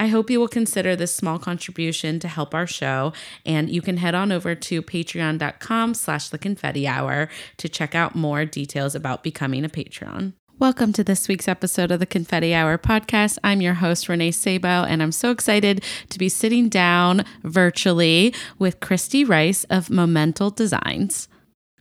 I hope you will consider this small contribution to help our show, and you can head on over to patreon.com slash the confetti hour to check out more details about becoming a Patreon. Welcome to this week's episode of the Confetti Hour podcast. I'm your host, Renee Sabo, and I'm so excited to be sitting down virtually with Kristy Rice of Momental Designs.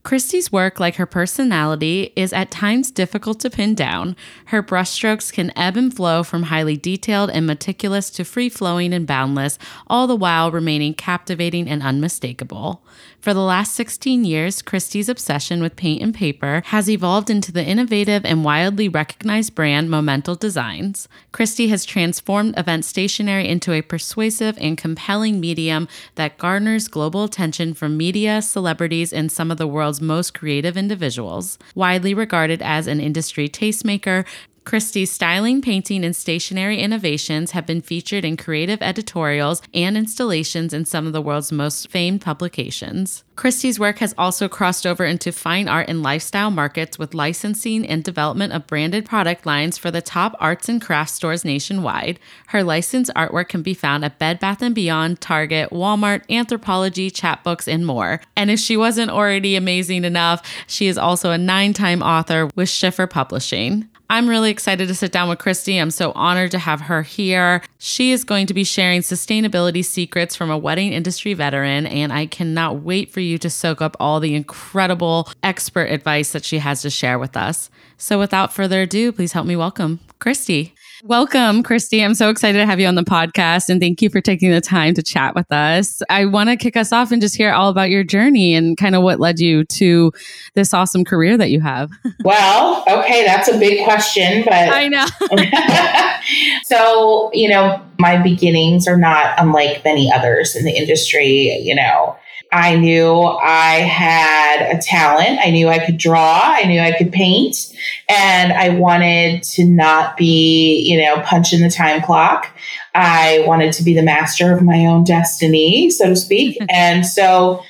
Kristy's work, like her personality, is at times difficult to pin down. Her brushstrokes can ebb and flow from highly detailed and meticulous to free flowing and boundless, all the while remaining captivating and unmistakable. For the last 16 years, Kristy's obsession with paint and paper has evolved into the innovative and widely recognized brand Momental Designs. Kristy has transformed event stationery into a persuasive and compelling medium that garners global attention from media, celebrities, and some of the world's most creative individuals. Widely regarded as an industry tastemaker, Kristy's styling, painting, and stationery innovations have been featured in creative editorials and installations in some of the world's most famed publications. Kristy's work has also crossed over into fine art and lifestyle markets with licensing and development of branded product lines for the top arts and crafts stores nationwide. Her licensed artwork can be found at Bed Bath & Beyond, Target, Walmart, Anthropologie, Chatbooks, and more. And if she wasn't already amazing enough, she is also a nine-time author with Schiffer Publishing. I'm really excited to sit down with Kristy. I'm so honored to have her here. She is going to be sharing sustainability secrets from a wedding industry veteran, and I cannot wait for you to soak up all the incredible expert advice that she has to share with us. So, without further ado, please help me welcome Kristy. Welcome, Kristy. I'm so excited to have you on the podcast and thank you for taking the time to chat with us. I want to kick us off and just hear all about your journey and kind of what led you to this awesome career that you have. Well, okay, that's a big question, but I know. so, you know, my beginnings are not unlike many others in the industry, you know. I knew I had a talent. I knew I could draw. I knew I could paint. And I wanted to not be, you know, punching the time clock. I wanted to be the master of my own destiny, so to speak. and so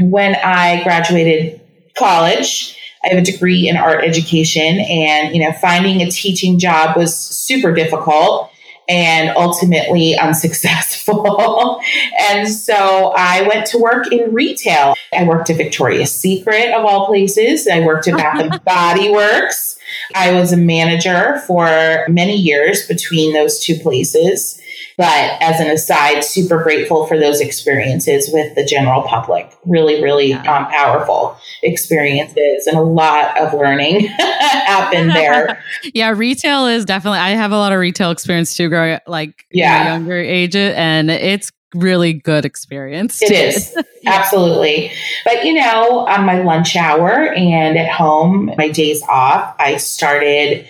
when I graduated college, I have a degree in art education and, you know, finding a teaching job was super difficult and ultimately unsuccessful. and so I went to work in retail. I worked at Victoria's Secret of all places. I worked at Bath and Body Works. I was a manager for many years between those two places. But as an aside, super grateful for those experiences with the general public. Really, really um, powerful experiences and a lot of learning happened there. yeah, retail is definitely, I have a lot of retail experience too, growing like yeah. younger age, and it's really good experience. It is. Absolutely. But, you know, on my lunch hour and at home, my days off, I started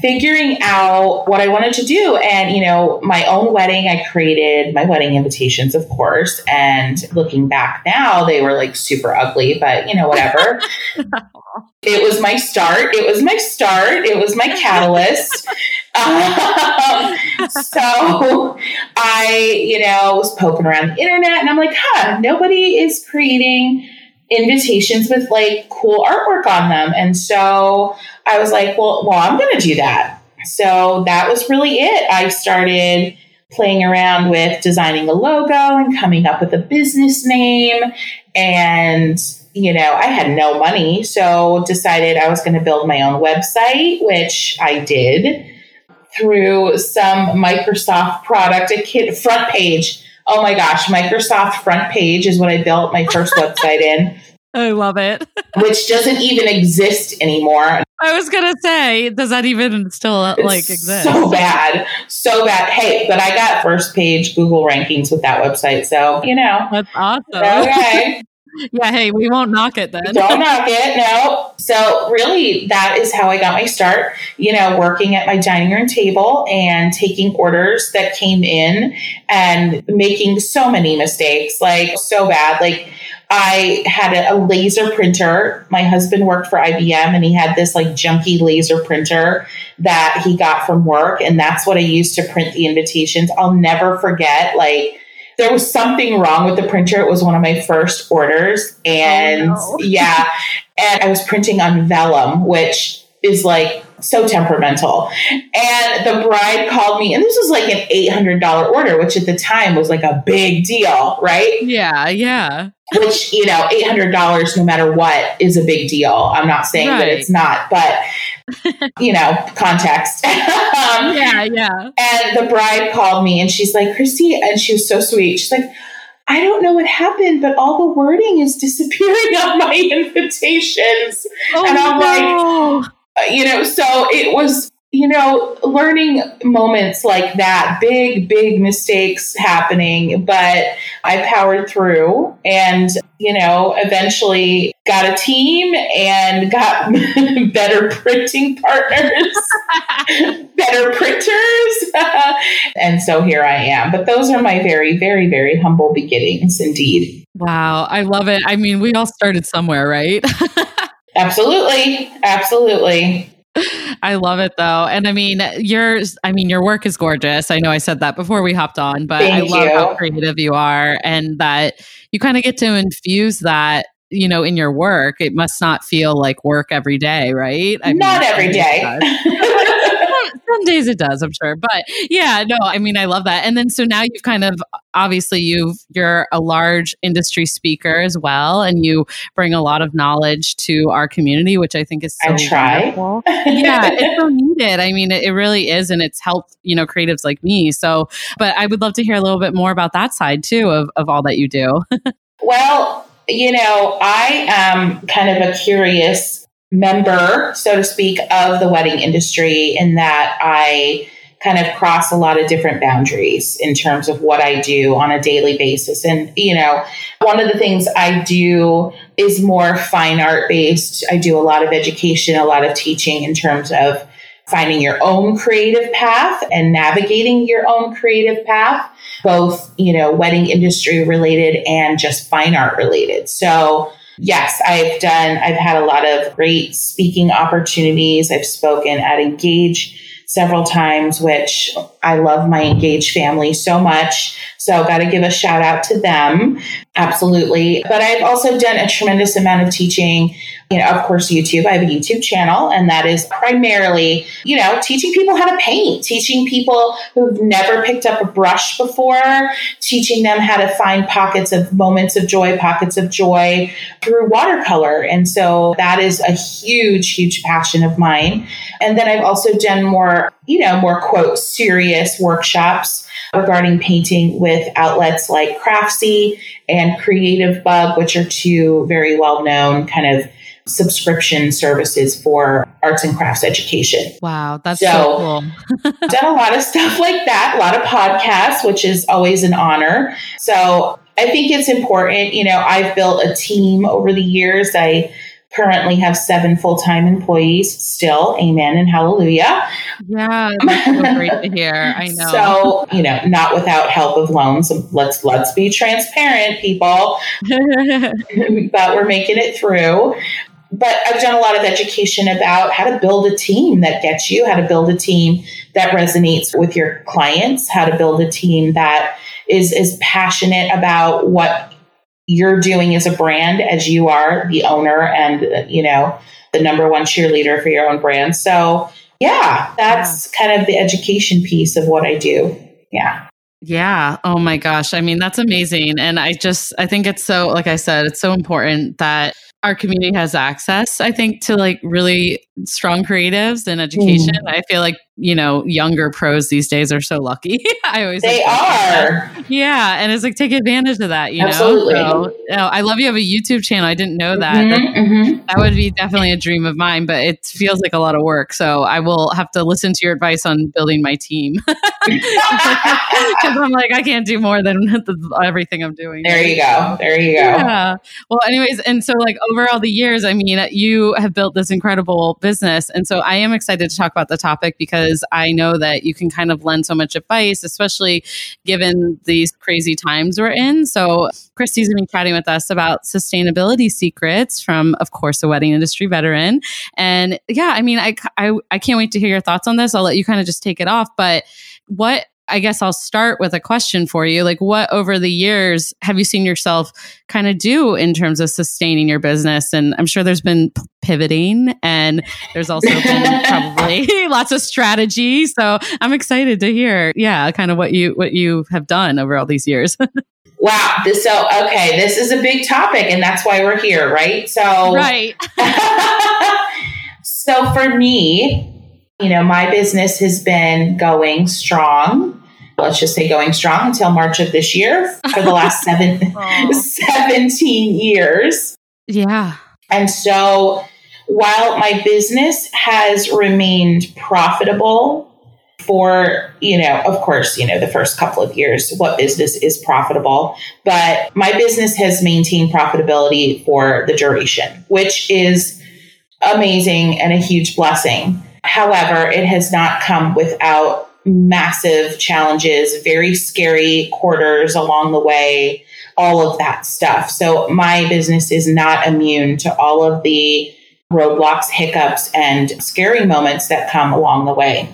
figuring out what I wanted to do. And, you know, my own wedding, I created my wedding invitations, of course. And looking back now, they were like super ugly, but, you know, whatever. it was my start. It was my start. It was my catalyst. um, so I, you know, was poking around the internet and I'm like, huh, nobody is creating invitations with like cool artwork on them. And so I was like, well, well, I'm going to do that. So that was really it. I started playing around with designing a logo and coming up with a business name. And, you know, I had no money. So decided I was going to build my own website, which I did through some Microsoft product, a kit front page. Oh my gosh, Microsoft front page is what I built my first website in. I love it. which doesn't even exist anymore. I was gonna say, does that even still uh, like exist? So bad, so bad. Hey, but I got first page Google rankings with that website, so you know that's awesome. Okay. yeah, hey, we won't knock it then. Don't knock it, no. So, really, that is how I got my start. You know, working at my dining room table and taking orders that came in and making so many mistakes, like so bad. Like, I had a, a laser printer. My husband worked for IBM and he had this like junky laser printer that he got from work. And that's what I used to print the invitations. I'll never forget, like, there was something wrong with the printer. It was one of my first orders. And oh, no. yeah, and I was printing on vellum, which is like so temperamental. And the bride called me, and this was like an $800 order, which at the time was like a big deal, right? Yeah, yeah. Which, you know, $800 no matter what is a big deal. I'm not saying right. that it's not, but, you know, context. um, yeah, yeah. And the bride called me and she's like, Kristy, and she was so sweet. She's like, I don't know what happened, but all the wording is disappearing on my invitations. Oh, and I'm no. like, uh, you know, so it was, you know, learning moments like that, big, big mistakes happening, but I powered through and, you know, eventually got a team and got better printing partners, better printers. and so here I am. But those are my very, very, very humble beginnings indeed. Wow. I love it. I mean, we all started somewhere, right? Absolutely. Absolutely. I love it though. And I mean, yours, I mean, your work is gorgeous. I know I said that before we hopped on, but Thank I love you. how creative you are and that you kind of get to infuse that, you know, in your work. It must not feel like work every day, right? I not mean, every day. some days it does, I'm sure. But yeah, no, I mean, I love that. And then so now you've kind of obviously you've you're a large industry speaker as well, and you bring a lot of knowledge to our community, which I think is so I try. yeah, it's so needed. I mean, it, it really is, and it's helped you know creatives like me. So, but I would love to hear a little bit more about that side too of of all that you do. well, you know, I am kind of a curious member, so to speak, of the wedding industry in that I kind of cross a lot of different boundaries in terms of what I do on a daily basis. And, you know, one of the things I do is more fine art based. I do a lot of education, a lot of teaching in terms of finding your own creative path and navigating your own creative path, both, you know, wedding industry related and just fine art related. So, yes, I've done, I've had a lot of great speaking opportunities. I've spoken at Engage several times, which I love my Engage family so much. So got to give a shout out to them. Absolutely. But I've also done a tremendous amount of teaching you know, of course, YouTube. I have a YouTube channel, and that is primarily, you know, teaching people how to paint, teaching people who've never picked up a brush before, teaching them how to find pockets of moments of joy, pockets of joy through watercolor. And so that is a huge, huge passion of mine. And then I've also done more, you know, more quote, serious workshops regarding painting with outlets like Craftsy and Creative Bug, which are two very well known kind of subscription services for arts and crafts education. Wow, that's so, so cool. done a lot of stuff like that, a lot of podcasts, which is always an honor. So I think it's important. You know, I've built a team over the years. I currently have seven full-time employees still. Amen and hallelujah. Yeah um, that's so great to hear. I know. so you know not without help of loans. Let's let's be transparent people but we're making it through. But I've done a lot of education about how to build a team that gets you, how to build a team that resonates with your clients, how to build a team that is is passionate about what you're doing as a brand as you are the owner and you know the number one cheerleader for your own brand. So, yeah, that's yeah. kind of the education piece of what I do. Yeah. Yeah. Oh my gosh. I mean, that's amazing. And I just, I think it's so, like I said, it's so important that our community has access, I think, to like really strong creatives in education. Mm. I feel like you know, younger pros these days are so lucky. I always they are. Yeah, and it's like take advantage of that. You Absolutely. know, so, know, I love you have a YouTube channel. I didn't know that. Mm-hmm, that, mm-hmm. that would be definitely a dream of mine, but it feels like a lot of work. So I will have to listen to your advice on building my team because I'm like I can't do more than everything I'm doing. There you go. There you go. Yeah. Well, anyways, and so like over all the years, I mean, you have built this incredible business, and so I am excited to talk about the topic because because I know that you can kind of lend so much advice, especially given these crazy times we're in. So, Kristy's going to be chatting with us about sustainability secrets from, of course, a wedding industry veteran. And yeah, I mean, I, I, I can't wait to hear your thoughts on this. I'll let you kind of just take it off. But what I guess I'll start with a question for you. Like, what over the years have you seen yourself kind of do in terms of sustaining your business? And I'm sure there's been pivoting and there's also been probably lots of strategy. So I'm excited to hear, yeah, kind of what you what you have done over all these years. wow. This, so okay, this is a big topic, and that's why we're here, right? So right. so for me, you know, my business has been going strong let's just say going strong until March of this year for the last seven, 17 years. Yeah. And so while my business has remained profitable for, you know, of course, you know, the first couple of years, what business is profitable, but my business has maintained profitability for the duration, which is amazing and a huge blessing. However, it has not come without massive challenges, very scary quarters along the way, all of that stuff. So my business is not immune to all of the roadblocks, hiccups, and scary moments that come along the way.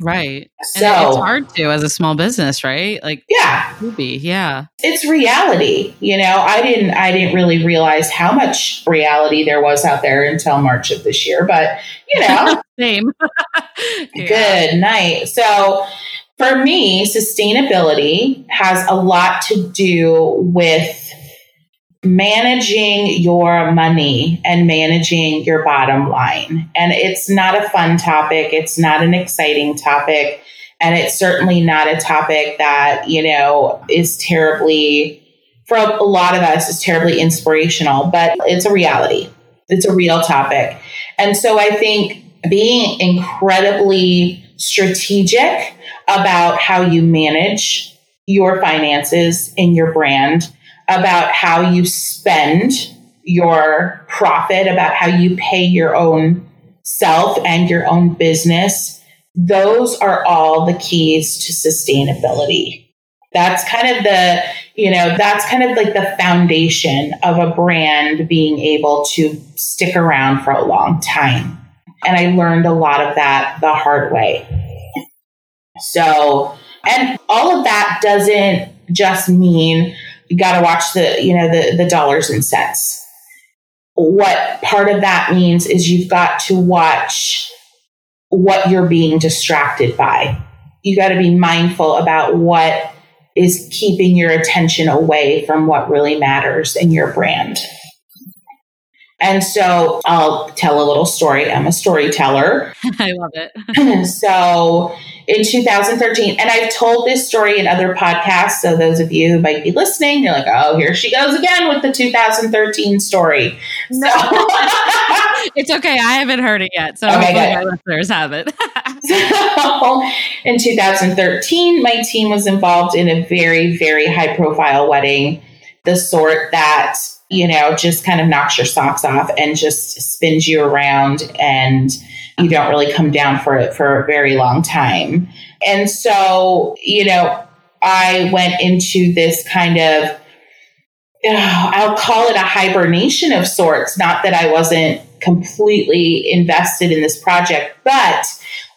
Right. So and it's hard to as a small business, right? Like yeah, be yeah. It's reality. You know, I didn't I didn't really realize how much reality there was out there until March of this year, but you know, same. yeah. Good night. So for me, sustainability has a lot to do with managing your money and managing your bottom line. And it's not a fun topic, it's not an exciting topic, and it's certainly not a topic that, you know, is terribly for a lot of us is terribly inspirational, but it's a reality. It's a real topic. And so I think being incredibly strategic about how you manage your finances in your brand about how you spend your profit, about how you pay your own self and your own business. Those are all the keys to sustainability. That's kind of the, you know, that's kind of like the foundation of a brand being able to stick around for a long time. And I learned a lot of that the hard way. So, and all of that doesn't just mean you got to watch the you know the the dollars and cents. What part of that means is you've got to watch what you're being distracted by. You got to be mindful about what is keeping your attention away from what really matters in your brand and so I'll tell a little story. I'm a storyteller. I love it. so in 2013, and I've told this story in other podcasts. So those of you who might be listening, you're like, oh, here she goes again with the 2013 story. No. So it's okay. I haven't heard it yet. So okay, my listeners have it. so in 2013, my team was involved in a very, very high profile wedding, the sort that you know, just kind of knocks your socks off and just spins you around and you don't really come down for it for a very long time. And so, you know, I went into this kind of uh, I'll call it a hibernation of sorts. Not that I wasn't completely invested in this project, but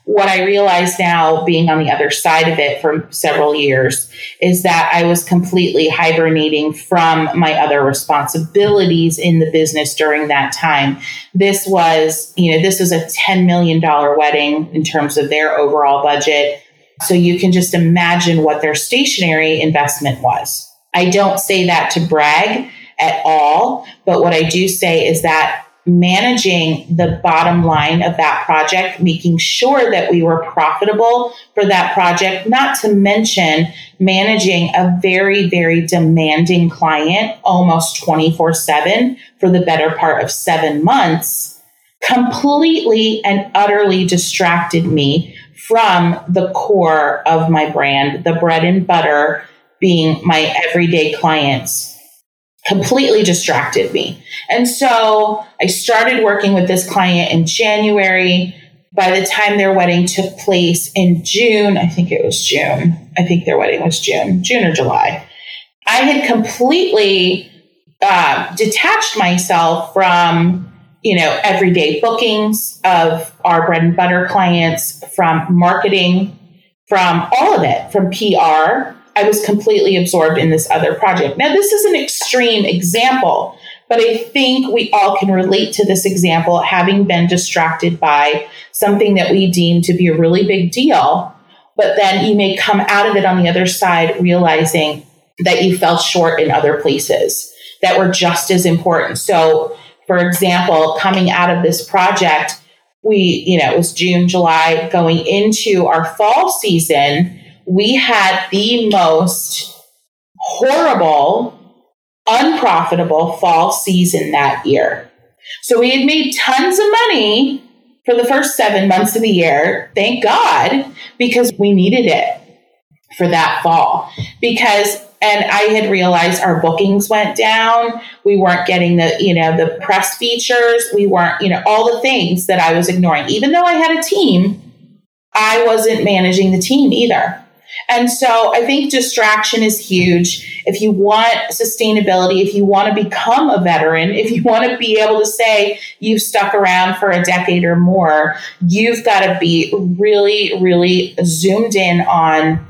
what I realize now, being on the other side of it for several years, is that I was completely hibernating from my other responsibilities in the business during that time. This was, you know, this was a $10 million wedding in terms of their overall budget. So you can just imagine what their stationery investment was. I don't say that to brag at all, but what I do say is that managing the bottom line of that project, making sure that we were profitable for that project, not to mention managing a very, very demanding client almost 24 7 for the better part of seven months, completely and utterly distracted me from the core of my brand, the bread and butter being my everyday clients completely distracted me. And so I started working with this client in January. By the time their wedding took place in June, I think it was June. I think their wedding was June, June or July. I had completely uh, detached myself from, you know, everyday bookings of our bread and butter clients, from marketing, from all of it, from PR, I was completely absorbed in this other project. Now, this is an extreme example, but I think we all can relate to this example having been distracted by something that we deem to be a really big deal. But then you may come out of it on the other side realizing that you fell short in other places that were just as important. So, for example, coming out of this project, we, you know, it was June, July, going into our fall season we had the most horrible, unprofitable fall season that year. So we had made tons of money for the first seven months of the year. Thank God, because we needed it for that fall. Because and I had realized our bookings went down. We weren't getting the, you know, the press features. We weren't, you know, all the things that I was ignoring. Even though I had a team, I wasn't managing the team either. And so I think distraction is huge. If you want sustainability, if you want to become a veteran, if you want to be able to say you've stuck around for a decade or more, you've got to be really, really zoomed in on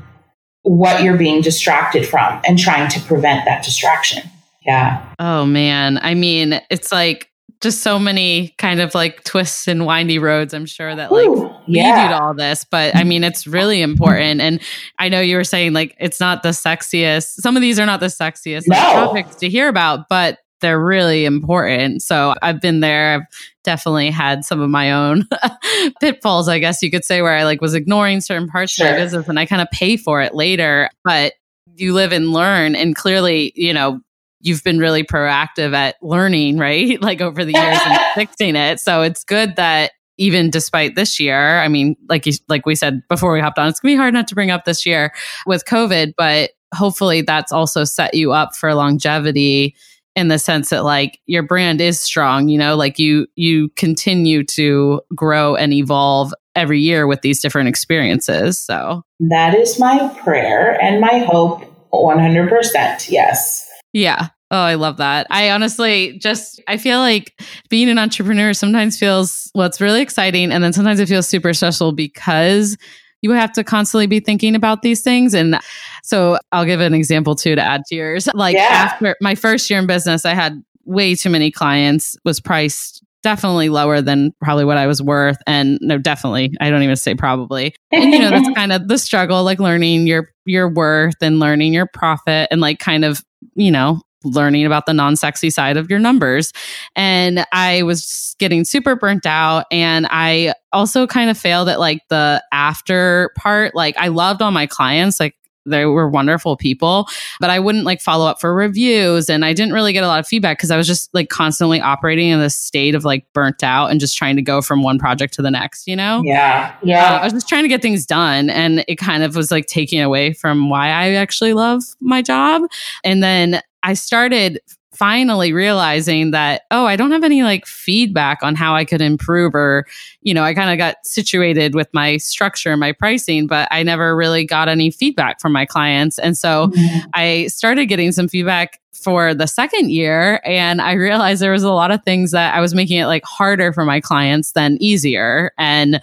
what you're being distracted from and trying to prevent that distraction. Yeah. Oh man. I mean, it's like just so many kind of like twists and windy roads i'm sure that like Ooh, yeah. lead you to all this but i mean it's really important and i know you were saying like it's not the sexiest some of these are not the sexiest no. like, topics to hear about but they're really important so i've been there i've definitely had some of my own pitfalls i guess you could say where i like was ignoring certain parts sure. of my business and i kind of pay for it later but you live and learn and clearly you know you've been really proactive at learning, right? Like over the years and fixing it. So it's good that even despite this year, I mean, like you, like we said before we hopped on, it's gonna be hard not to bring up this year with COVID, but hopefully that's also set you up for longevity in the sense that like your brand is strong, you know, like you you continue to grow and evolve every year with these different experiences. So that is my prayer and my hope 100%. Yes. Yeah. Oh, I love that. I honestly just I feel like being an entrepreneur sometimes feels well, it's really exciting and then sometimes it feels super stressful because you have to constantly be thinking about these things. And so I'll give an example too to add to yours. Like yeah. after my first year in business, I had way too many clients, was priced definitely lower than probably what I was worth. And no, definitely, I don't even say probably. And you know, that's kind of the struggle, like learning your your worth and learning your profit and like kind of you know, learning about the non sexy side of your numbers. And I was getting super burnt out. And I also kind of failed at like the after part. Like, I loved all my clients. Like, they were wonderful people, but I wouldn't like follow up for reviews. And I didn't really get a lot of feedback because I was just like constantly operating in this state of like burnt out and just trying to go from one project to the next, you know? Yeah. Yeah. Uh, I was just trying to get things done. And it kind of was like taking away from why I actually love my job. And then I started finally realizing that, oh, I don't have any like feedback on how I could improve or, you know, I kind of got situated with my structure and my pricing, but I never really got any feedback from my clients. And so mm-hmm. I started getting some feedback for the second year and I realized there was a lot of things that I was making it like harder for my clients than easier. And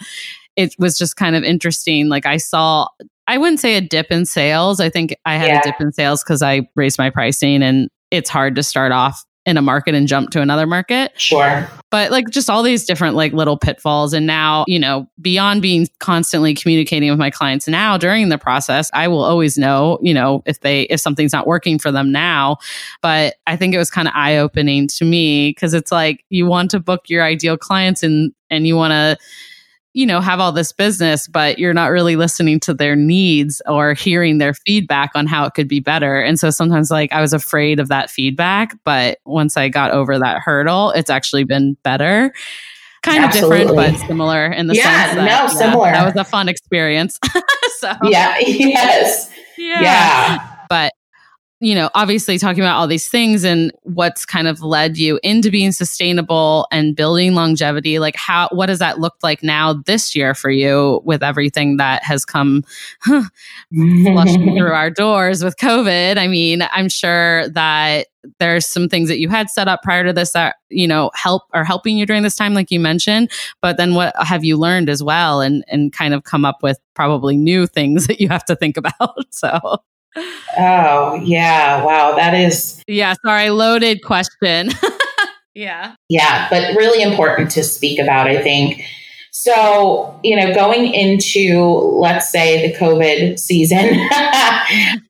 it was just kind of interesting. Like I saw I wouldn't say a dip in sales. I think I had yeah. a dip in sales because I raised my pricing and it's hard to start off in a market and jump to another market. Sure. But like just all these different like little pitfalls. And now, you know, beyond being constantly communicating with my clients now during the process, I will always know, you know, if they, if something's not working for them now. But I think it was kind of eye opening to me because it's like you want to book your ideal clients and, and you want to, you know, have all this business, but you're not really listening to their needs or hearing their feedback on how it could be better. And so sometimes, like, I was afraid of that feedback, but once I got over that hurdle, it's actually been better. Kind Absolutely. of different, but similar in the yeah, sense that no, yeah, similar. That was a fun experience. so yeah, yes, yeah. yeah. But you know, obviously talking about all these things and what's kind of led you into being sustainable and building longevity. Like, how, what does that look like now this year for you with everything that has come huh, flushing through our doors with COVID? I mean, I'm sure that there's some things that you had set up prior to this that, you know, help are helping you during this time, like you mentioned. But then what have you learned as well and, and kind of come up with probably new things that you have to think about? So. Oh, yeah. Wow. That is. Yeah. Sorry. Loaded question. yeah. Yeah. But really important to speak about, I think. So, you know, going into, let's say, the COVID season,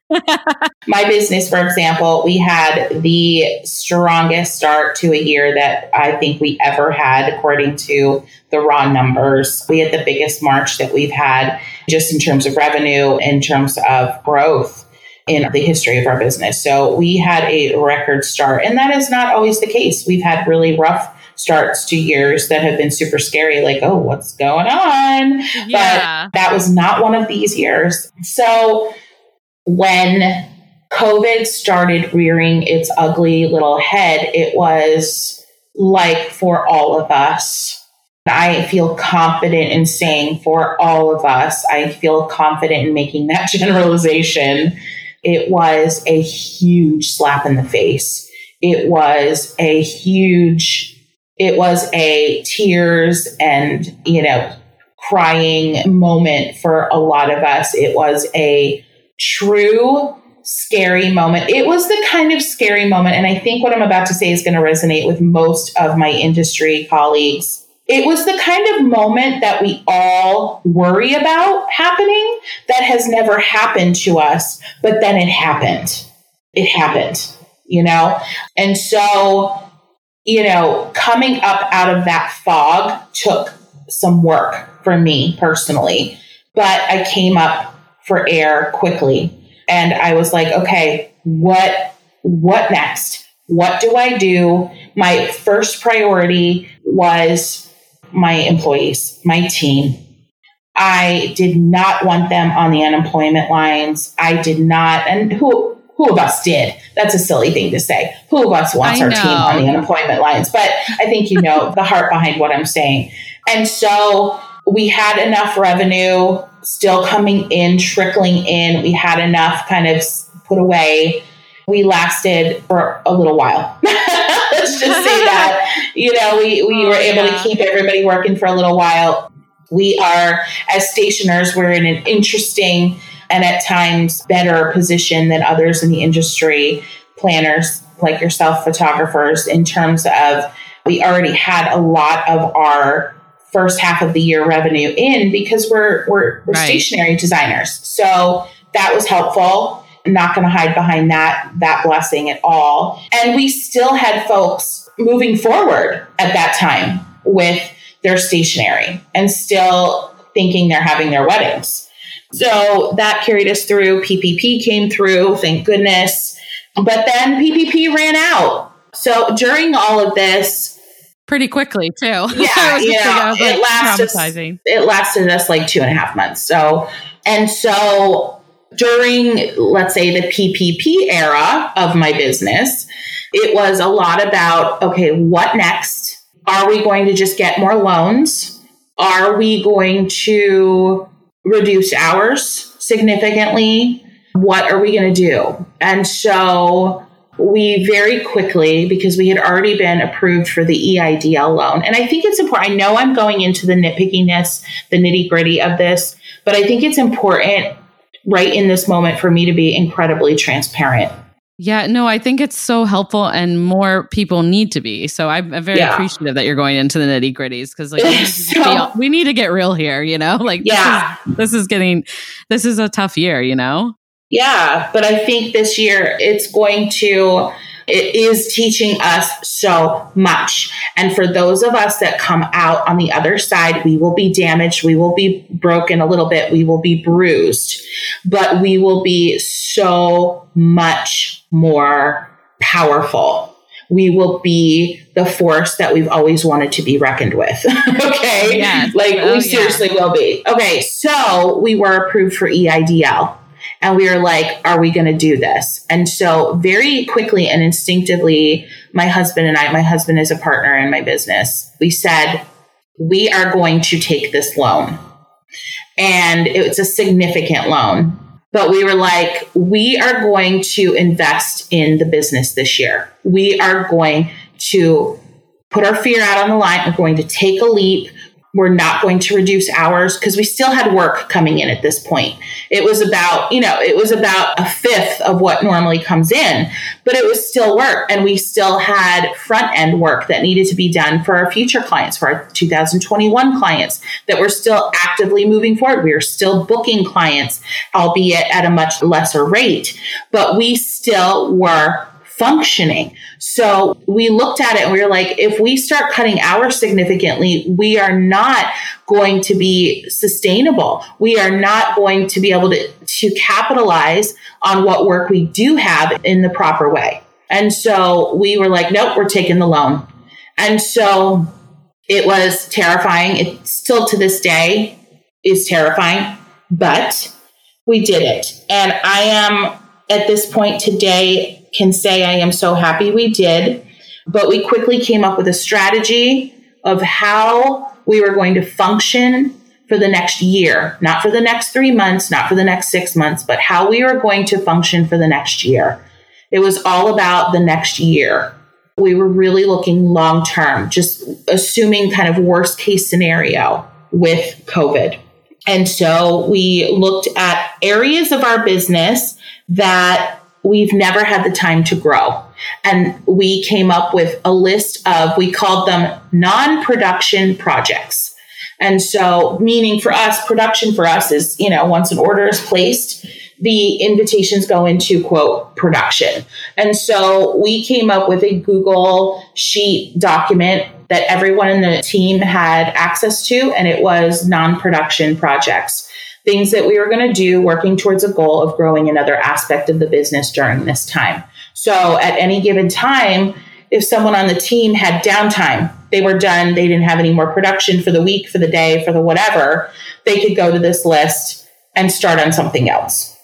my business, for example, we had the strongest start to a year that I think we ever had, according to the raw numbers. We had the biggest March that we've had just in terms of revenue, in terms of growth in the history of our business. So we had a record start, and that is not always the case. We've had really rough starts to years that have been super scary, like, oh, what's going on? Yeah. But that was not one of these years. So when COVID started rearing its ugly little head, it was like for all of us. I feel confident in saying for all of us, I feel confident in making that generalization it was a huge slap in the face. It was a huge, it was a tears and, you know, crying moment for a lot of us. It was a true scary moment. It was the kind of scary moment. And I think what I'm about to say is going to resonate with most of my industry colleagues it was the kind of moment that we all worry about happening that has never happened to us, but then it happened. It happened, you know? And so, you know, coming up out of that fog took some work for me personally, but I came up for air quickly. And I was like, okay, what what next? What do I do? My first priority was my employees, my team. I did not want them on the unemployment lines. I did not, and who who of us did? That's a silly thing to say. Who of us wants our team on the unemployment lines? But I think you know the heart behind what I'm saying. And so we had enough revenue still coming in, trickling in. We had enough kind of put away. We lasted for a little while. Let's just say that. You know, we, we oh, were able yeah. to keep everybody working for a little while. We are, as stationers, we're in an interesting and at times better position than others in the industry, planners like yourself, photographers, in terms of we already had a lot of our first half of the year revenue in because we're we're, we're right. stationery designers. So that was helpful not going to hide behind that that blessing at all. And we still had folks moving forward at that time with their stationery and still thinking they're having their weddings. So that carried us through. PPP came through, thank goodness. But then PPP ran out. So during all of this, pretty quickly too. Yeah, yeah. It lasted. It lasted us like two and a half months. So and so during, let's say, the PPP era of my business, it was a lot about okay, what next? Are we going to just get more loans? Are we going to reduce hours significantly? What are we going to do? And so we very quickly, because we had already been approved for the EIDL loan. And I think it's important. I know I'm going into the nitpickiness, the nitty gritty of this, but I think it's important right in this moment for me to be incredibly transparent. Yeah, no, I think it's so helpful and more people need to be. So I'm, very yeah. appreciative that you're going into the nitty gritties because like we, so, we need to get real here, you know? Like yeah. this is, this is getting this is a tough year, you know? Yeah, but I think this year it's going to it is teaching us so much. And for those of us that come out on the other side, we will be damaged. We will be broken a little bit. We will be bruised, but we will be so much more powerful. We will be the force that we've always wanted to be reckoned with. okay. Yes. Like oh, we seriously yeah. will be. Okay. So we were approved for EIDL. And we were like, are we going to do this? And so very quickly and instinctively, my husband and I, my husband is a partner in my business. We said, we are going to take this loan. And it's a significant loan. But we were like, we are going to invest in the business this year. We are going to put our fear out on the line. We're going to take a leap we're not going to reduce hours because we still had work coming in at this point. It was about, you know, it was about a fifth of what normally comes in, but it was still work. And we still had front end work that needed to be done for our future clients, for our 2021 clients that were still actively moving forward. We were still booking clients, albeit at a much lesser rate, but we still were functioning. So we looked at it and we were like, if we start cutting hours significantly, we are not going to be sustainable. We are not going to be able to, to capitalize on what work we do have in the proper way. And so we were like, nope, we're taking the loan. And so it was terrifying. It still to this day is terrifying, but we did it. And I am at this point today can say I am so happy we did. But we quickly came up with a strategy of how we were going to function for the next year, not for the next three months, not for the next six months, but how we were going to function for the next year. It was all about the next year. We were really looking long term, just assuming kind of worst case scenario with COVID. And so we looked at areas of our business that we've never had the time to grow. And we came up with a list of, we called them non production projects. And so, meaning for us, production for us is, you know, once an order is placed, the invitations go into quote production. And so we came up with a Google Sheet document that everyone in the team had access to, and it was non production projects things that we were going to do working towards a goal of growing another aspect of the business during this time. So at any given time, if someone on the team had downtime, they were done, they didn't have any more production for the week, for the day, for the whatever, they could go to this list and start on something else.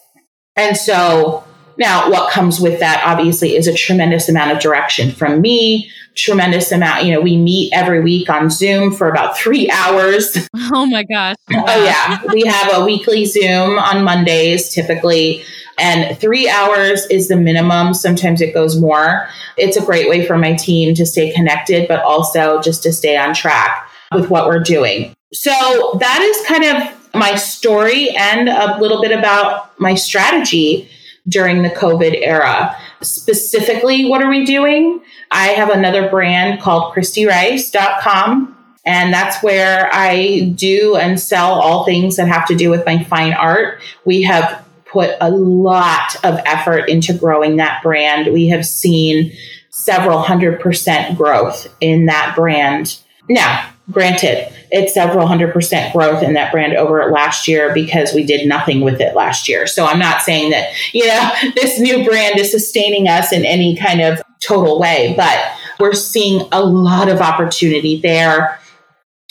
And so now what comes with that obviously is a tremendous amount of direction from me, tremendous amount. You know, we meet every week on Zoom for about three hours. Oh my gosh. Oh, yeah. We have a weekly Zoom on Mondays typically. And three hours is the minimum. Sometimes it goes more. It's a great way for my team to stay connected, but also just to stay on track with what we're doing. So that is kind of my story and a little bit about my strategy during the COVID era. Specifically, what are we doing? I have another brand called KristyRice.com. And that's where I do and sell all things that have to do with my fine art. We have put a lot of effort into growing that brand. We have seen several hundred percent growth in that brand. Now, granted, it's several hundred percent growth in that brand over last year because we did nothing with it last year. So I'm not saying that, you know, this new brand is sustaining us in any kind of total way, but we're seeing a lot of opportunity there.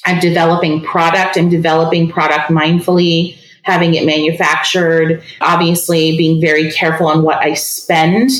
I'm developing product, I'm developing product mindfully, having it manufactured, obviously being very careful on what I spend.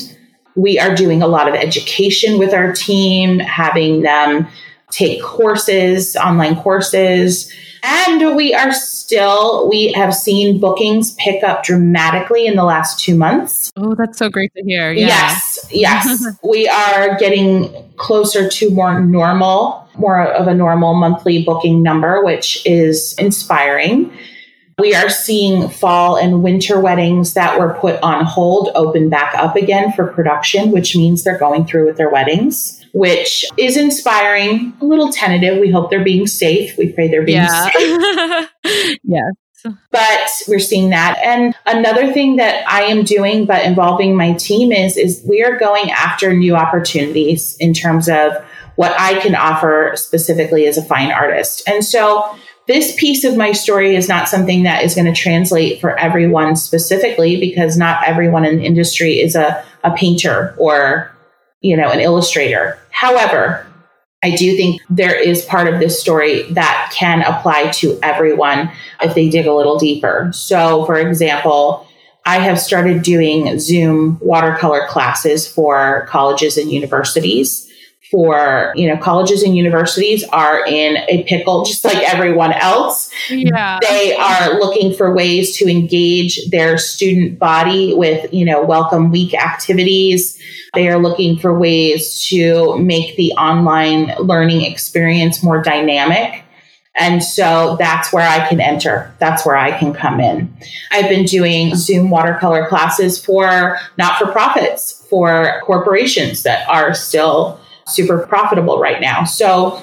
We are doing a lot of education with our team, having them take courses, online courses. And we are still, we have seen bookings pick up dramatically in the last two months. Oh, that's so great to hear. Yeah. Yes, yes. we are getting closer to more normal, more of a normal monthly booking number, which is inspiring. We are seeing fall and winter weddings that were put on hold open back up again for production, which means they're going through with their weddings, which is inspiring, a little tentative. We hope they're being safe. We pray they're being yeah. safe. yes. But we're seeing that. And another thing that I am doing, but involving my team is, is we are going after new opportunities in terms of what I can offer specifically as a fine artist. And so this piece of my story is not something that is going to translate for everyone specifically because not everyone in the industry is a, a painter or, you know, an illustrator. However, I do think there is part of this story that can apply to everyone if they dig a little deeper. So, for example, I have started doing Zoom watercolor classes for colleges and universities. For, you know, colleges and universities are in a pickle just like everyone else. Yeah. They are looking for ways to engage their student body with, you know, welcome week activities they are looking for ways to make the online learning experience more dynamic. And so that's where I can enter. That's where I can come in. I've been doing Zoom watercolor classes for not for profits, for corporations that are still super profitable right now. So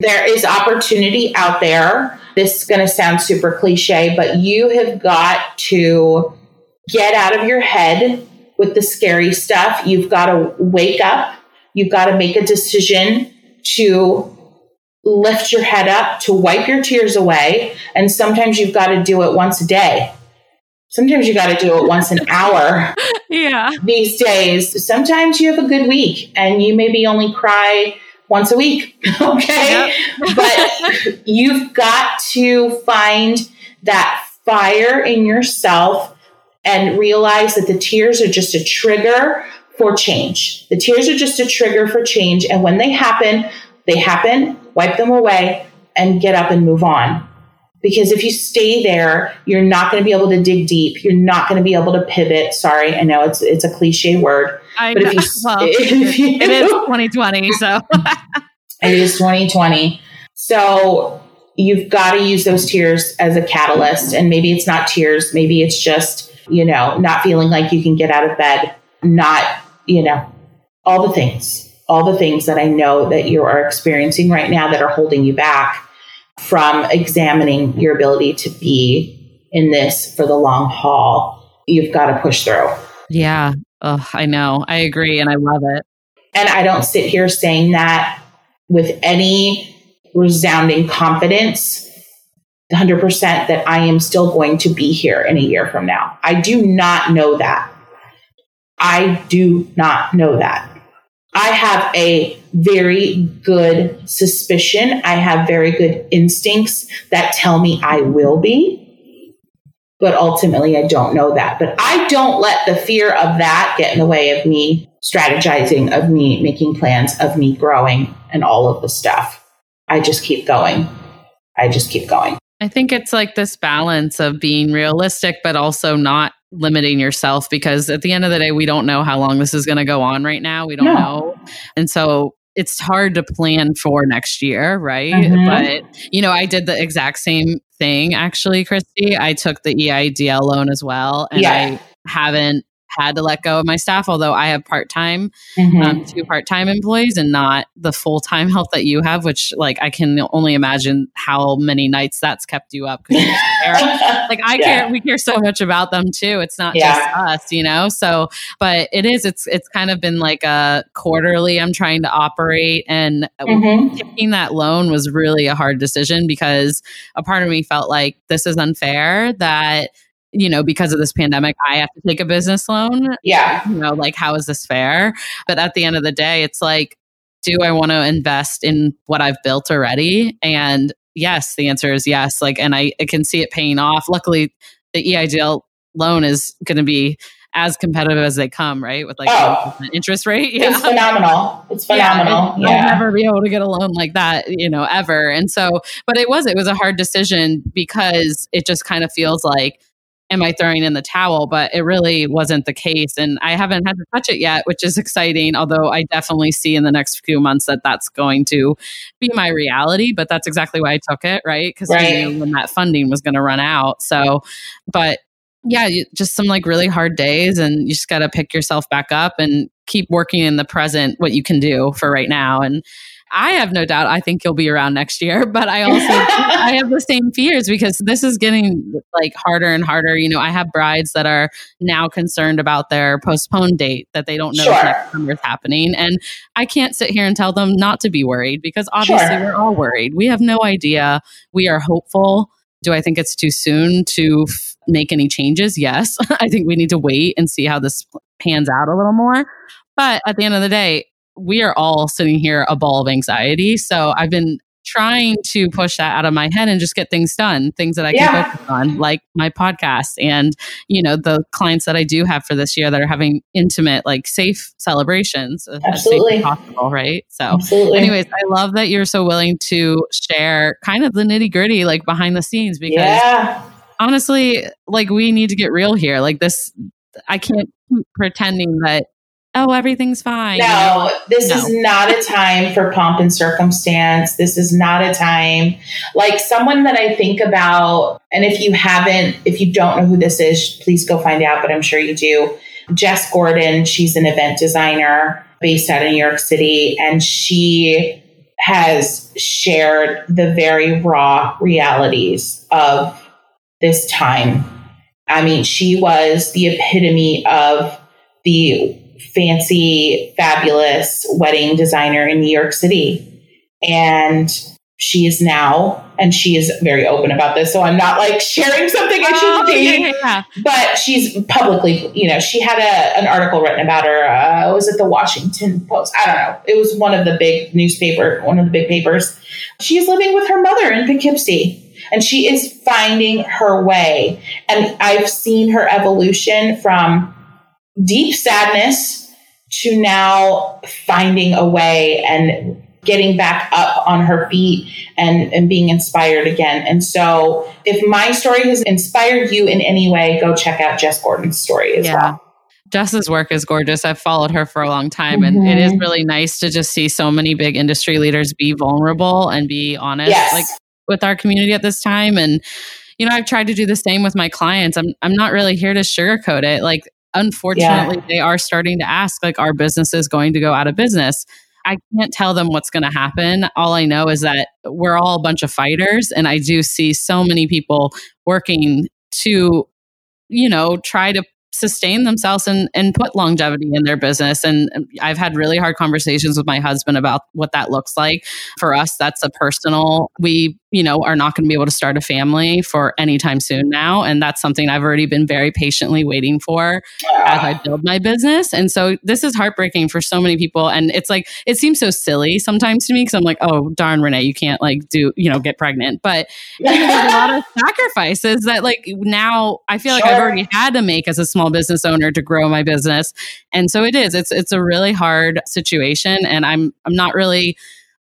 there is opportunity out there. This is going to sound super cliche, but you have got to get out of your head with the scary stuff. You've got to wake up. You've got to make a decision to lift your head up, to wipe your tears away. And sometimes you've got to do it once a day. Sometimes you got to do it once an hour. Yeah. These days, sometimes you have a good week and you maybe only cry once a week. Okay. But you've got to find that fire in yourself and realize that the tears are just a trigger for change. The tears are just a trigger for change. And when they happen, they happen, wipe them away, and get up and move on. Because if you stay there, you're not going to be able to dig deep. You're not going to be able to pivot. Sorry, I know it's it's a cliche word, I but if you, well, if you, it is 2020, so it is 2020. So you've got to use those tears as a catalyst. And maybe it's not tears, maybe it's just you know, not feeling like you can get out of bed, not, you know, all the things, all the things that I know that you are experiencing right now that are holding you back from examining your ability to be in this for the long haul. You've got to push through. Yeah. Oh, I know. I agree. And I love it. And I don't sit here saying that with any resounding confidence 100% that I am still going to be here in a year from now. I do not know that. I do not know that. I have a very good suspicion. I have very good instincts that tell me I will be. But ultimately, I don't know that. But I don't let the fear of that get in the way of me strategizing, of me making plans, of me growing, and all of the stuff. I just keep going. I just keep going. I think it's like this balance of being realistic, but also not limiting yourself because at the end of the day, we don't know how long this is going to go on right now. We don't no. know. And so it's hard to plan for next year, right? Mm-hmm. But, you know, I did the exact same thing actually, Kristy. I took the EIDL loan as well. And yeah. I haven't had to let go of my staff, although I have part time, mm-hmm. um, two part time employees and not the full time help that you have, which like I can only imagine how many nights that's kept you up. like I yeah. care, we care so much about them too. It's not yeah. just us, you know? So, but it is, it's, it's kind of been like a quarterly I'm trying to operate and mm-hmm. taking that loan was really a hard decision because a part of me felt like this is unfair that you know, because of this pandemic, I have to take a business loan. Yeah. You know, like, how is this fair? But at the end of the day, it's like, do I want to invest in what I've built already? And yes, the answer is yes. Like, and I, I can see it paying off. Luckily, the EIDL loan is going to be as competitive as they come, right? With like oh, interest rate. Yeah. It's phenomenal. It's phenomenal. Yeah. I'll never be able to get a loan like that, you know, ever. And so, but it was, it was a hard decision because it just kind of feels like am I throwing in the towel? But it really wasn't the case. And I haven't had to touch it yet, which is exciting. Although I definitely see in the next few months that that's going to be my reality. But that's exactly why I took it, right? Because right. I knew when that funding was going to run out. So, but yeah, just some like really hard days, and you just got to pick yourself back up and keep working in the present what you can do for right now. And I have no doubt I think you'll be around next year, but I also I have the same fears because this is getting like harder and harder. You know, I have brides that are now concerned about their postponed date that they don't know sure. if next summer is happening. And I can't sit here and tell them not to be worried because obviously sure. we're all worried. We have no idea. We are hopeful. Do I think it's too soon to f- make any changes? Yes. I think we need to wait and see how this pans out a little more. But at the end of the day, we are all sitting here a ball of anxiety. So I've been trying to push that out of my head and just get things done, things that I yeah. can focus on, like my podcast and, you know, the clients that I do have for this year that are having intimate, like safe celebrations uh, Absolutely. as possible, right? So Absolutely. anyways, I love that you're so willing to share kind of the nitty gritty, like behind the scenes, because yeah. honestly, like we need to get real here. Like this, I can't keep pretending that oh, everything's fine. No, this no. is not a time for pomp and circumstance. This is not a time like someone that I think about. And if you haven't, if you don't know who this is, please go find out, but I'm sure you do. Jess Gordon, she's an event designer based out of New York City, and she has shared the very raw realities of this time. I mean, she was the epitome of the fancy, fabulous wedding designer in New York City. And she is now, and she is very open about this. So I'm not like sharing something I shouldn't oh, be. Yeah. But she's publicly, you know, she had a, an article written about her. Uh, was it the Washington Post? I don't know. It was one of the big newspaper, one of the big papers. She's living with her mother in Poughkeepsie and she is finding her way. And I've seen her evolution from deep sadness to now finding a way and getting back up on her feet and, and being inspired again. And so, if my story has inspired you in any way, go check out Jess Gordon's story as yeah. well. Jess's work is gorgeous. I've followed her for a long time, mm-hmm. and it is mm-hmm. really nice to just see so many big industry leaders be vulnerable and be honest, yes. like with our community at this time. And you know, I've tried to do the same with my clients. I'm I'm not really here to sugarcoat it. Like unfortunately, yeah. they are starting to ask, like, our business is going to go out of business. I can't tell them what's going to happen. All I know is that we're all a bunch of fighters. And I do see so many people working to, you know, try to sustain themselves and, and put longevity in their business. And um, I've had really hard conversations with my husband about what that looks like. For us, that's a personal, we, you know, are not going to be able to start a family for any time soon now. And that's something I've already been very patiently waiting for as I build my business. And so this is heartbreaking for so many people. And it's like, it seems so silly sometimes to me because I'm like, oh, darn, Renee, you can't like do, you know, get pregnant. But there's a lot of sacrifices that like now I feel like sure. I've already had to make as a small business owner to grow my business. And so it is. It's it's a really hard situation and I'm I'm not really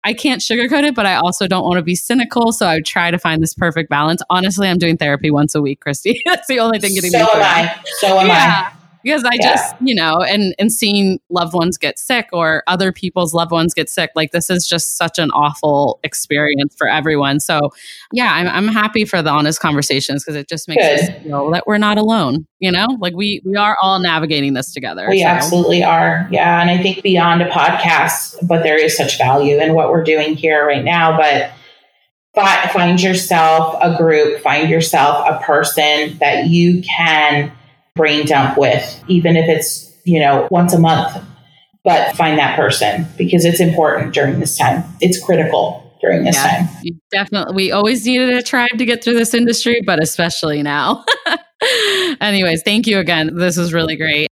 I can't sugarcoat it, but I also don't want to be cynical. So I try to find this perfect balance. Honestly, I'm doing therapy once a week, Kristy. That's the only thing getting so me. So am I. So am yeah. I because I yeah. just, you know, and and seeing loved ones get sick or other people's loved ones get sick, like this is just such an awful experience for everyone. So, yeah, I'm I'm happy for the honest conversations because it just makes Good. us feel that we're not alone. You know, like we we are all navigating this together. We so. absolutely are. Yeah, and I think beyond a podcast, but there is such value in what we're doing here right now. But find yourself a group, find yourself a person that you can brain dump with, even if it's, you know, once a month. But find that person because it's important during this time. It's critical during this yeah, time. definitely. We always needed a tribe to get through this industry, but especially now. Anyways, thank you again. This was really great.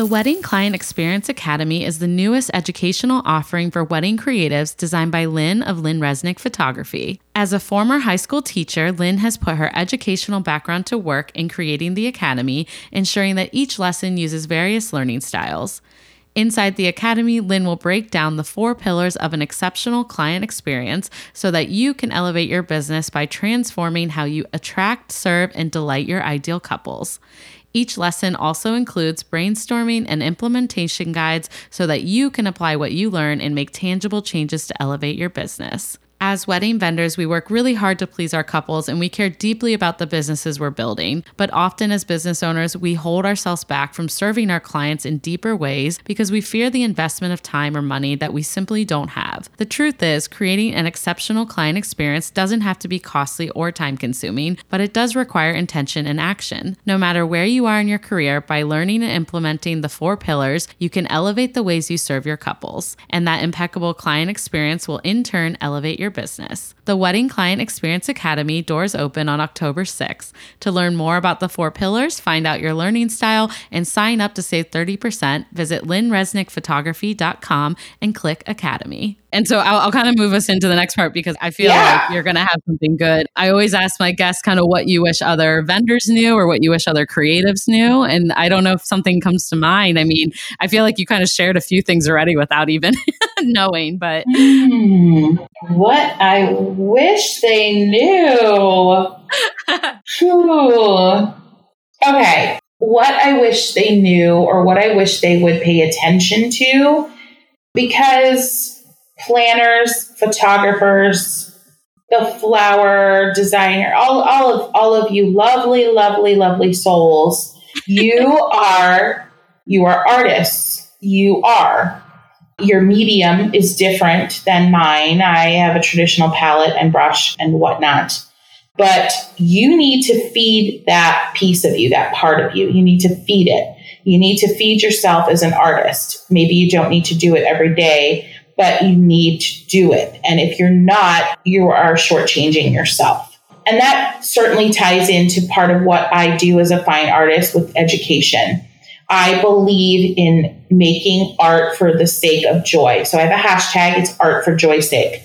The Wedding Client Experience Academy is the newest educational offering for wedding creatives designed by Lynn of Lynn Resnick Photography. As a former high school teacher, Lynn has put her educational background to work in creating the academy, ensuring that each lesson uses various learning styles. Inside the Academy, Lynn will break down the four pillars of an exceptional client experience so that you can elevate your business by transforming how you attract, serve, and delight your ideal couples. Each lesson also includes brainstorming and implementation guides so that you can apply what you learn and make tangible changes to elevate your business. As wedding vendors, we work really hard to please our couples and we care deeply about the businesses we're building. But often, as business owners, we hold ourselves back from serving our clients in deeper ways because we fear the investment of time or money that we simply don't have. The truth is, creating an exceptional client experience doesn't have to be costly or time consuming, but it does require intention and action. No matter where you are in your career, by learning and implementing the four pillars, you can elevate the ways you serve your couples. And that impeccable client experience will in turn elevate your business. The Wedding Client Experience Academy doors open on October 6th. To learn more about the four pillars, find out your learning style, and sign up to save 30%, visit lynnresnickphotography.com and click Academy. And so I'll, I'll, kind of move us into the next part because I feel yeah. like you're going to have something good. I always ask my guests kind of what you wish other vendors knew or what you wish other creatives knew. And I don't know if something comes to mind. I mean, I feel like you kind of shared a few things already without even knowing, but. Mm, what I wish they knew. okay. What I wish they knew or what I wish they would pay attention to because planners, photographers, the flower designer, all, all of all of you lovely, lovely, lovely souls. You are you are artists. You are. Your medium is different than mine. I have a traditional palette and brush and whatnot. But you need to feed that piece of you, that part of you. You need to feed it. You need to feed yourself as an artist. Maybe you don't need to do it every day, but you need to do it. And if you're not, you are shortchanging yourself. And that certainly ties into part of what I do as a fine artist with education. I believe in making art for the sake of joy. So I have a hashtag, it's art for joy's sake.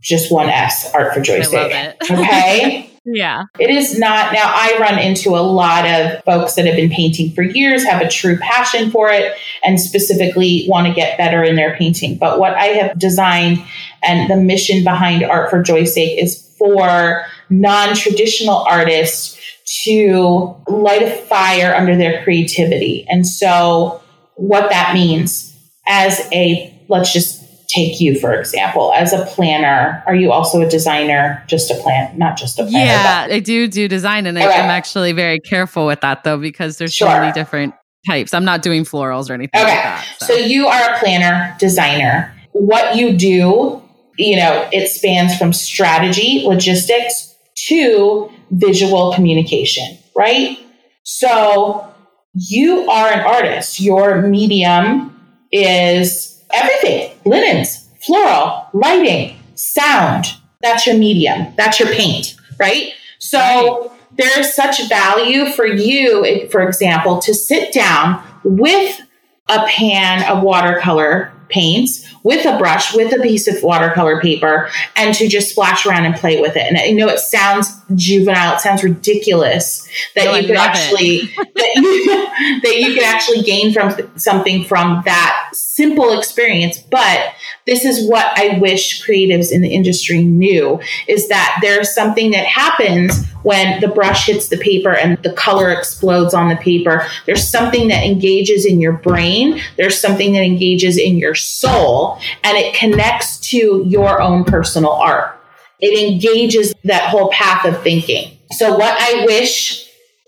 Just one S, art for joy's sake. okay. Yeah. It is not. Now, I run into a lot of folks that have been painting for years, have a true passion for it, and specifically want to get better in their painting. But what I have designed and the mission behind Art for Joy's Sake is for non traditional artists to light a fire under their creativity. And so, what that means as a, let's just take you for example as a planner are you also a designer just a plan not just a planner yeah i do do design and okay. i'm actually very careful with that though because there's sure. so many different types i'm not doing florals or anything okay. like that so. so you are a planner designer what you do you know it spans from strategy logistics to visual communication right so you are an artist your medium is everything linens, floral, lighting, sound. That's your medium, that's your paint, right? So right. there's such value for you, for example, to sit down with a pan of watercolor paints with a brush, with a piece of watercolor paper, and to just splash around and play with it. And I know it sounds juvenile, it sounds ridiculous that no, you could actually that you that you could actually gain from something from that simple experience. But this is what I wish creatives in the industry knew is that there's something that happens when the brush hits the paper and the color explodes on the paper. There's something that engages in your brain. There's something that engages in your soul and it connects to your own personal art. It engages that whole path of thinking. So what I wish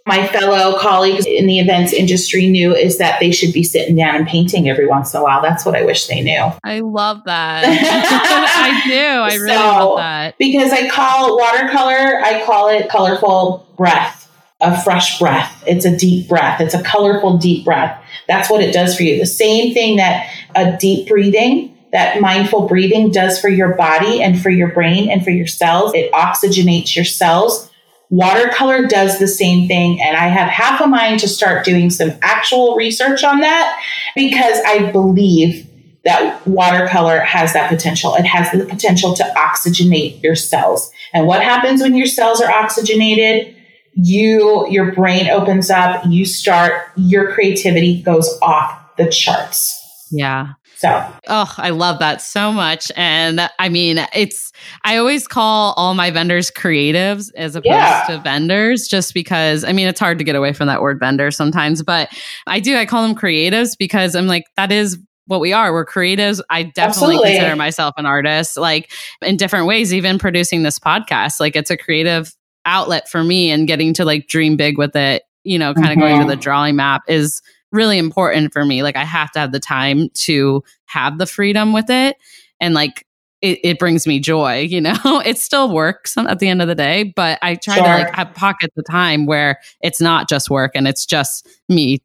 my fellow colleagues in the events industry knew is that they should be sitting down and painting every once in a while. That's what I wish they knew. I love that. I do. I really so, love that. Because I call watercolor, I call it colorful breath, a fresh breath. It's a deep breath. It's a colorful, deep breath. That's what it does for you. The same thing that a deep breathing that mindful breathing does for your body and for your brain and for your cells. It oxygenates your cells Watercolor does the same thing. And I have half a mind to start doing some actual research on that because I believe that watercolor has that potential. It has the potential to oxygenate your cells. And what happens when your cells are oxygenated? You, your brain opens up, you start, your creativity goes off the charts. Yeah. So, oh, I love that so much. And I mean, it's, I always call all my vendors creatives as opposed yeah. to vendors, just because, I mean, it's hard to get away from that word vendor sometimes, but I do, I call them creatives because I'm like, that is what we are. We're creatives. I definitely Absolutely. consider myself an artist, like in different ways, even producing this podcast. Like it's a creative outlet for me and getting to like dream big with it, you know, kind of mm-hmm. going to the drawing map is really important for me. Like I have to have the time to have the freedom with it. And like it, it brings me joy, you know, it still works at the end of the day, but I try sure. to like have pocket the time where it's not just work and it's just me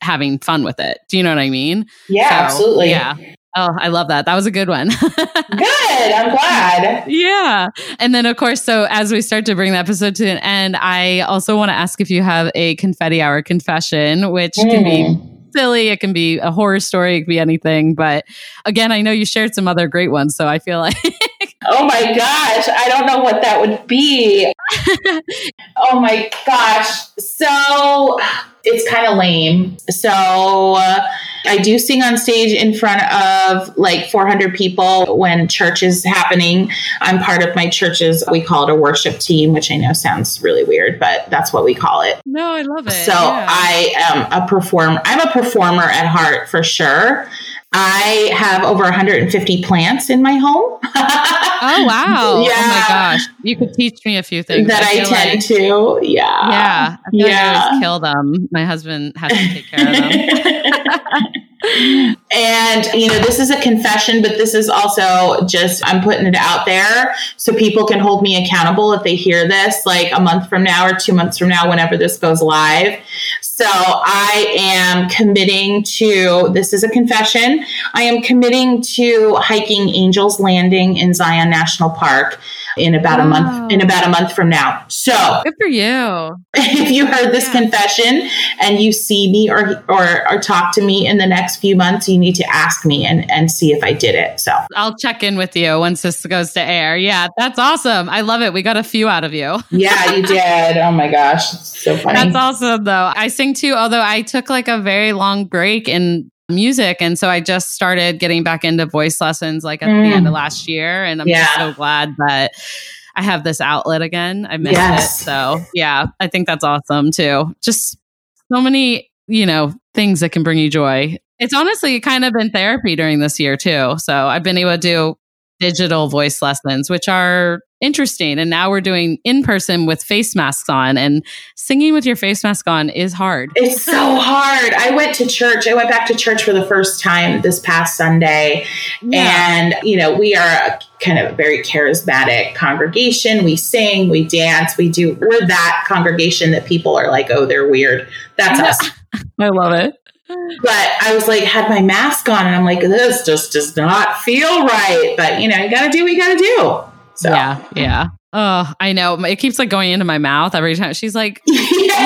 having fun with it. Do you know what I mean? Yeah, so, absolutely. Yeah. Oh, I love that. That was a good one. good. I'm glad. Yeah. And then, of course, so as we start to bring the episode to an end, I also want to ask if you have a confetti hour confession, which mm. can be hmm. silly. It can be a horror story. It can be anything. But again, I know you shared some other great ones. So I feel like. oh my gosh. I don't know what that would be. oh my gosh. So it's kind of lame. So uh, I do sing on stage in front of like 400 people when church is happening. I'm part of my church's, we call it a worship team, which I know sounds really weird, but that's what we call it. No, I love it. So yeah. I am a performer. I'm a performer at heart for sure. I have over 150 plants in my home. oh wow! Yeah. Oh my gosh, you could teach me a few things that I, I tend like, to. Yeah, yeah, I yeah. Like I kill them. My husband has to take care of them. and you know this is a confession but this is also just i'm putting it out there so people can hold me accountable if they hear this like a month from now or two months from now whenever this goes live so i am committing to this is a confession i am committing to hiking angels landing in zion national park in about wow. a month in about a month from now. So good for you. If you heard this yeah. confession and you see me or, or or talk to me in the next few months, you need to ask me and and see if I did it. So I'll check in with you once this goes to air. Yeah, that's awesome. I love it. We got a few out of you. yeah, you did. Oh my gosh, so funny. That's awesome though. I sing too, although I took like a very long break in music. And so I just started getting back into voice lessons like at mm. the end of last year. And I'm yeah. just so glad that I have this outlet again. I missed yes. it. So yeah, I think that's awesome too. Just so many, you know, things that can bring you joy. It's honestly kind of been therapy during this year too. So I've been able to do digital voice lessons, which are interesting. And now we're doing in person with face masks on, and singing with your face mask on is hard. It's so hard. I went to church. I went back to church for the first time this past Sunday. Yeah. And, you know, we are a kind of a very charismatic congregation. We sing, we dance, we do, we're that congregation that people are like, oh, they're weird. That's us. I love it. But I was like, had my mask on, and I'm like, this just does not feel right. But you know, you got to do what you got to do. So. Yeah, yeah. Oh, I know. It keeps like going into my mouth every time. She's like,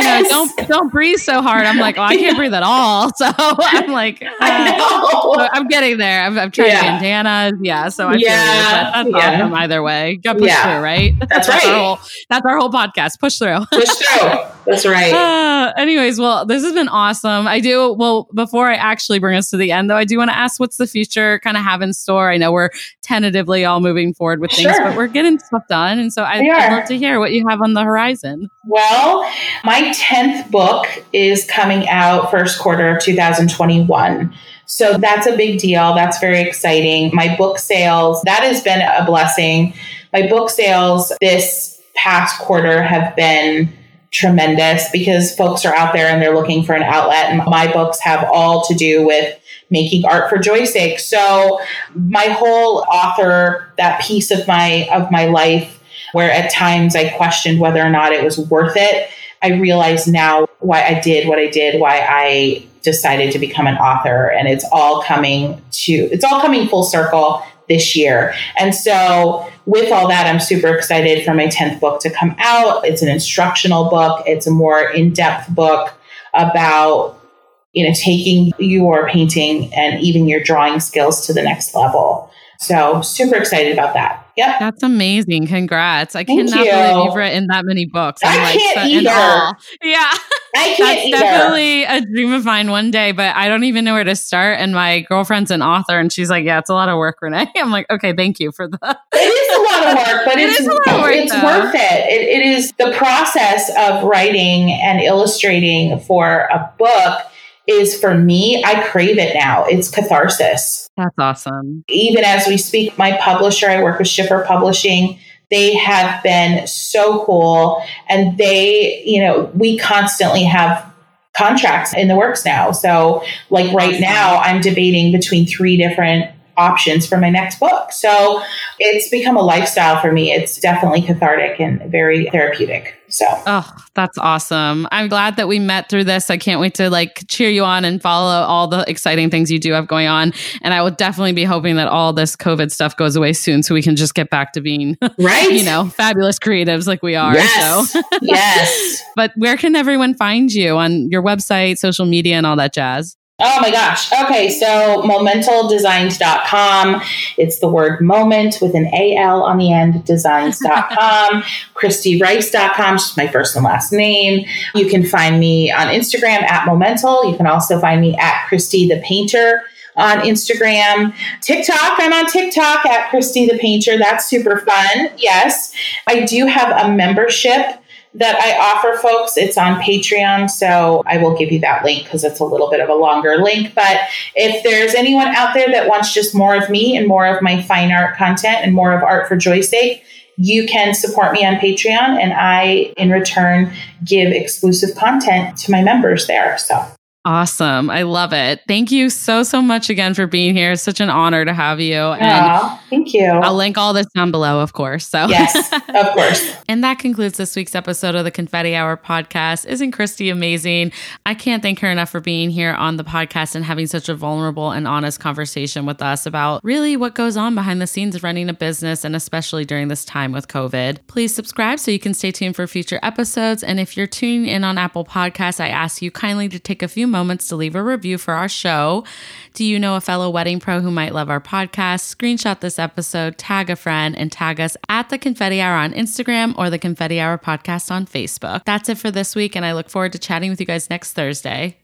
yes. you know, don't don't breathe so hard. I'm like, oh, I can't breathe at all. So I'm like, uh, I am getting there. I'm, I'm trying yeah. bandanas. Yeah. So I yeah. feel that's yeah. awesome either way. Got push yeah. through, right? That's, that's right. Our whole, that's our whole podcast. Push through. Push through. That's right. Uh, anyways, well, this has been awesome. I do. Well, before I actually bring us to the end, though, I do want to ask, what's the future kind of have in store? I know we're tentatively all moving forward with things, sure. but we're getting stuff done, and so I, I'd love to hear what you have on the horizon. Well, my 10th book is coming out first quarter of 2021. So that's a big deal. That's very exciting. My book sales, that has been a blessing. My book sales this past quarter have been tremendous because folks are out there and they're looking for an outlet. And my books have all to do with making art for joy's sake. So my whole author, that piece of my of my life where at times I questioned whether or not it was worth it. I realize now why I did what I did, why I decided to become an author. And it's all coming to, it's all coming full circle this year. And so, with all that, I'm super excited for my 10th book to come out. It's an instructional book, it's a more in depth book about you know taking your painting and even your drawing skills to the next level so super excited about that Yep. That's amazing. Congrats. I Thank cannot you. believe you've written that many books. I'm I like can't either. Yeah. I can't That's either. definitely a dream of mine one day, but I don't even know where to start. And my girlfriend's an author, and she's like, "Yeah, it's a lot of work, Renee." I'm like, "Okay, thank you for the." It is a lot of work, but It it's is a lot of work, it's though. worth it. it. It is the process of writing and illustrating for a book is for me. I crave it now. It's catharsis. That's awesome. Even as we speak, my publisher, I work with Schiffer Publishing. They have been so cool, and they, you know, we constantly have contracts in the works now. So, like right now, I'm debating between three different options for my next book. So, it's become a lifestyle for me. It's definitely cathartic and very therapeutic. So, Oh, that's awesome. I'm glad that we met through this. I can't wait to like cheer you on and follow all the exciting things you do have going on. And I will definitely be hoping that all this COVID stuff goes away soon so we can just get back to being, right? you know, fabulous creatives like we are. yes, So, yes. but where can everyone find you on your website, social media, and all that jazz? Oh my gosh. Okay, so momentaldesigns.com. It's the word moment with an AL on the end, designs.com. KristyRice.com, just my first and last name. You can find me on Instagram at Momental. You can also find me at Kristy the Painter on Instagram. TikTok, I'm on TikTok at Kristy the Painter. That's super fun. Yes. I do have a membership that I offer folks. It's on Patreon, so I will give you that link because it's a little bit of a longer link. But if there's anyone out there that wants just more of me and more of my fine art content and more of art for joy's sake, you can support me on Patreon, and I, in return, give exclusive content to my members there. So Awesome. I love it. Thank you so, so much again for being here. It's such an honor to have you. And thank you. I'll link all this down below, of course. So, yes, of course. And that concludes this week's episode of the Confetti Hour podcast. Isn't Kristy amazing? I can't thank her enough for being here on the podcast and having such a vulnerable and honest conversation with us about really what goes on behind the scenes of running a business and especially during this time with COVID. Please subscribe so you can stay tuned for future episodes. And if you're tuning in on Apple Podcasts, I ask you kindly to take a few moments to leave a review for our show. Do you know a fellow wedding pro who might love our podcast? Screenshot this episode, tag a friend, and tag us at the Confetti Hour on Instagram or the Confetti Hour podcast on Facebook. That's it for this week, and I look forward to chatting with you guys next Thursday.